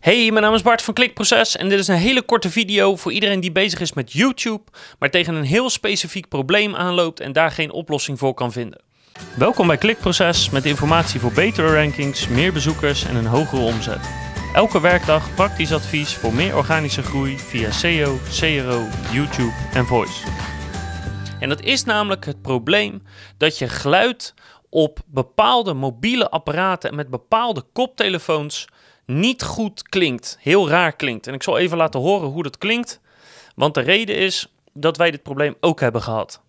Hey, mijn naam is Bart van Klikproces en dit is een hele korte video voor iedereen die bezig is met YouTube, maar tegen een heel specifiek probleem aanloopt en daar geen oplossing voor kan vinden. Welkom bij Klikproces met informatie voor betere rankings, meer bezoekers en een hogere omzet. Elke werkdag praktisch advies voor meer organische groei via SEO, CRO, YouTube en Voice. En dat is namelijk het probleem dat je geluid op bepaalde mobiele apparaten en met bepaalde koptelefoons niet goed klinkt. Heel raar klinkt. En ik zal even laten horen hoe dat klinkt. Want de reden is dat wij dit probleem ook hebben gehad.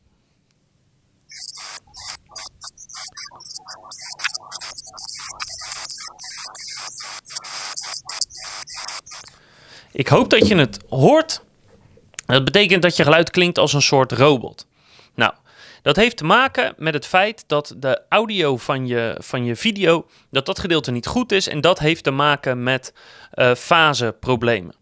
Ik hoop dat je het hoort. Dat betekent dat je geluid klinkt als een soort robot. Dat heeft te maken met het feit dat de audio van je, van je video, dat dat gedeelte niet goed is. En dat heeft te maken met uh, faseproblemen.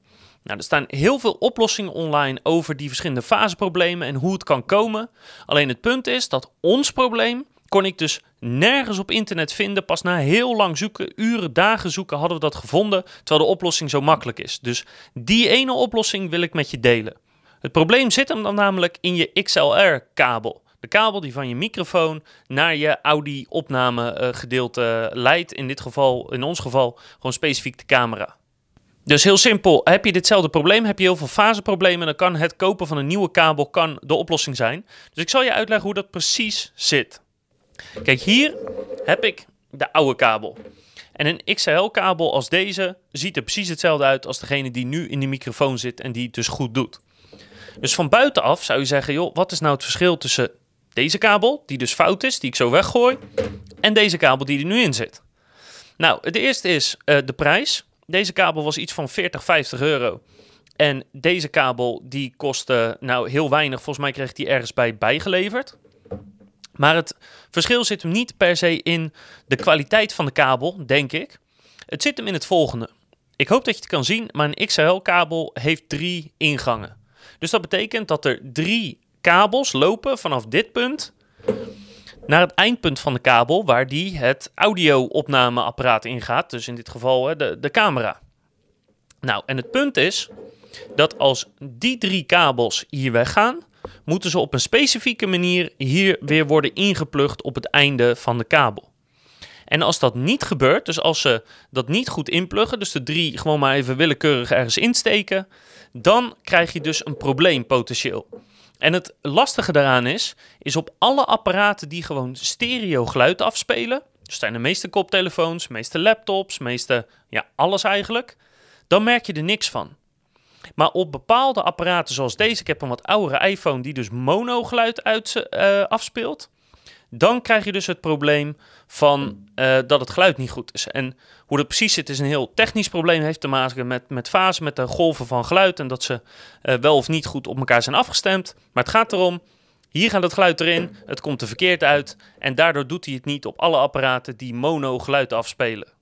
Nou, er staan heel veel oplossingen online over die verschillende faseproblemen en hoe het kan komen. Alleen het punt is dat ons probleem kon ik dus nergens op internet vinden. Pas na heel lang zoeken, uren, dagen zoeken, hadden we dat gevonden. Terwijl de oplossing zo makkelijk is. Dus die ene oplossing wil ik met je delen. Het probleem zit hem dan namelijk in je XLR-kabel. De kabel die van je microfoon naar je Audi-opname uh, gedeelte leidt. In dit geval, in ons geval, gewoon specifiek de camera. Dus heel simpel, heb je ditzelfde probleem, heb je heel veel faseproblemen, dan kan het kopen van een nieuwe kabel kan de oplossing zijn. Dus ik zal je uitleggen hoe dat precies zit. Kijk, hier heb ik de oude kabel. En een XLR-kabel als deze ziet er precies hetzelfde uit als degene die nu in de microfoon zit en die het dus goed doet. Dus van buitenaf zou je zeggen, joh, wat is nou het verschil tussen deze kabel, die dus fout is, die ik zo weggooi, en deze kabel die er nu in zit? Nou, het eerste is uh, de prijs. Deze kabel was iets van 40, 50 euro. En deze kabel die kostte nou heel weinig. Volgens mij kreeg die ergens bij bijgeleverd. Maar het verschil zit hem niet per se in de kwaliteit van de kabel, denk ik. Het zit hem in het volgende. Ik hoop dat je het kan zien, maar een XLR-kabel heeft drie ingangen. Dus dat betekent dat er drie kabels lopen vanaf dit punt naar het eindpunt van de kabel waar die het audio-opnameapparaat ingaat. Dus in dit geval de, de camera. Nou, en het punt is dat als die drie kabels hier weggaan, moeten ze op een specifieke manier hier weer worden ingeplucht op het einde van de kabel. En als dat niet gebeurt, dus als ze dat niet goed inpluggen, dus de drie gewoon maar even willekeurig ergens insteken, dan krijg je dus een probleem potentieel. En het lastige daaraan is, is op alle apparaten die gewoon stereo geluid afspelen, dus zijn de meeste koptelefoons, meeste laptops, meeste, ja, alles eigenlijk, dan merk je er niks van. Maar op bepaalde apparaten zoals deze, ik heb een wat oudere iPhone die dus mono geluid uit, uh, afspeelt, dan krijg je dus het probleem van uh, dat het geluid niet goed is. En hoe dat precies zit is een heel technisch probleem, heeft te maken met, met fase, met de golven van geluid en dat ze uh, wel of niet goed op elkaar zijn afgestemd. Maar het gaat erom, hier gaat het geluid erin, het komt er verkeerd uit en daardoor doet hij het niet op alle apparaten die mono geluid afspelen.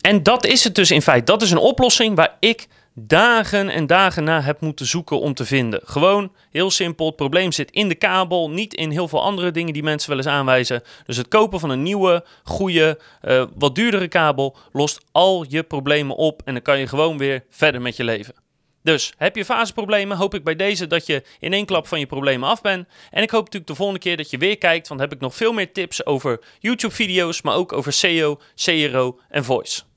En dat is het dus in feite. Dat is een oplossing waar ik dagen en dagen na heb moeten zoeken om te vinden. Gewoon heel simpel. Het probleem zit in de kabel, niet in heel veel andere dingen die mensen wel eens aanwijzen. Dus het kopen van een nieuwe, goede, uh, wat duurdere kabel lost al je problemen op en dan kan je gewoon weer verder met je leven. Dus heb je faseproblemen, hoop ik bij deze dat je in één klap van je problemen af bent. En ik hoop natuurlijk de volgende keer dat je weer kijkt, want dan heb ik nog veel meer tips over YouTube-video's, maar ook over SEO, CRO en Voice.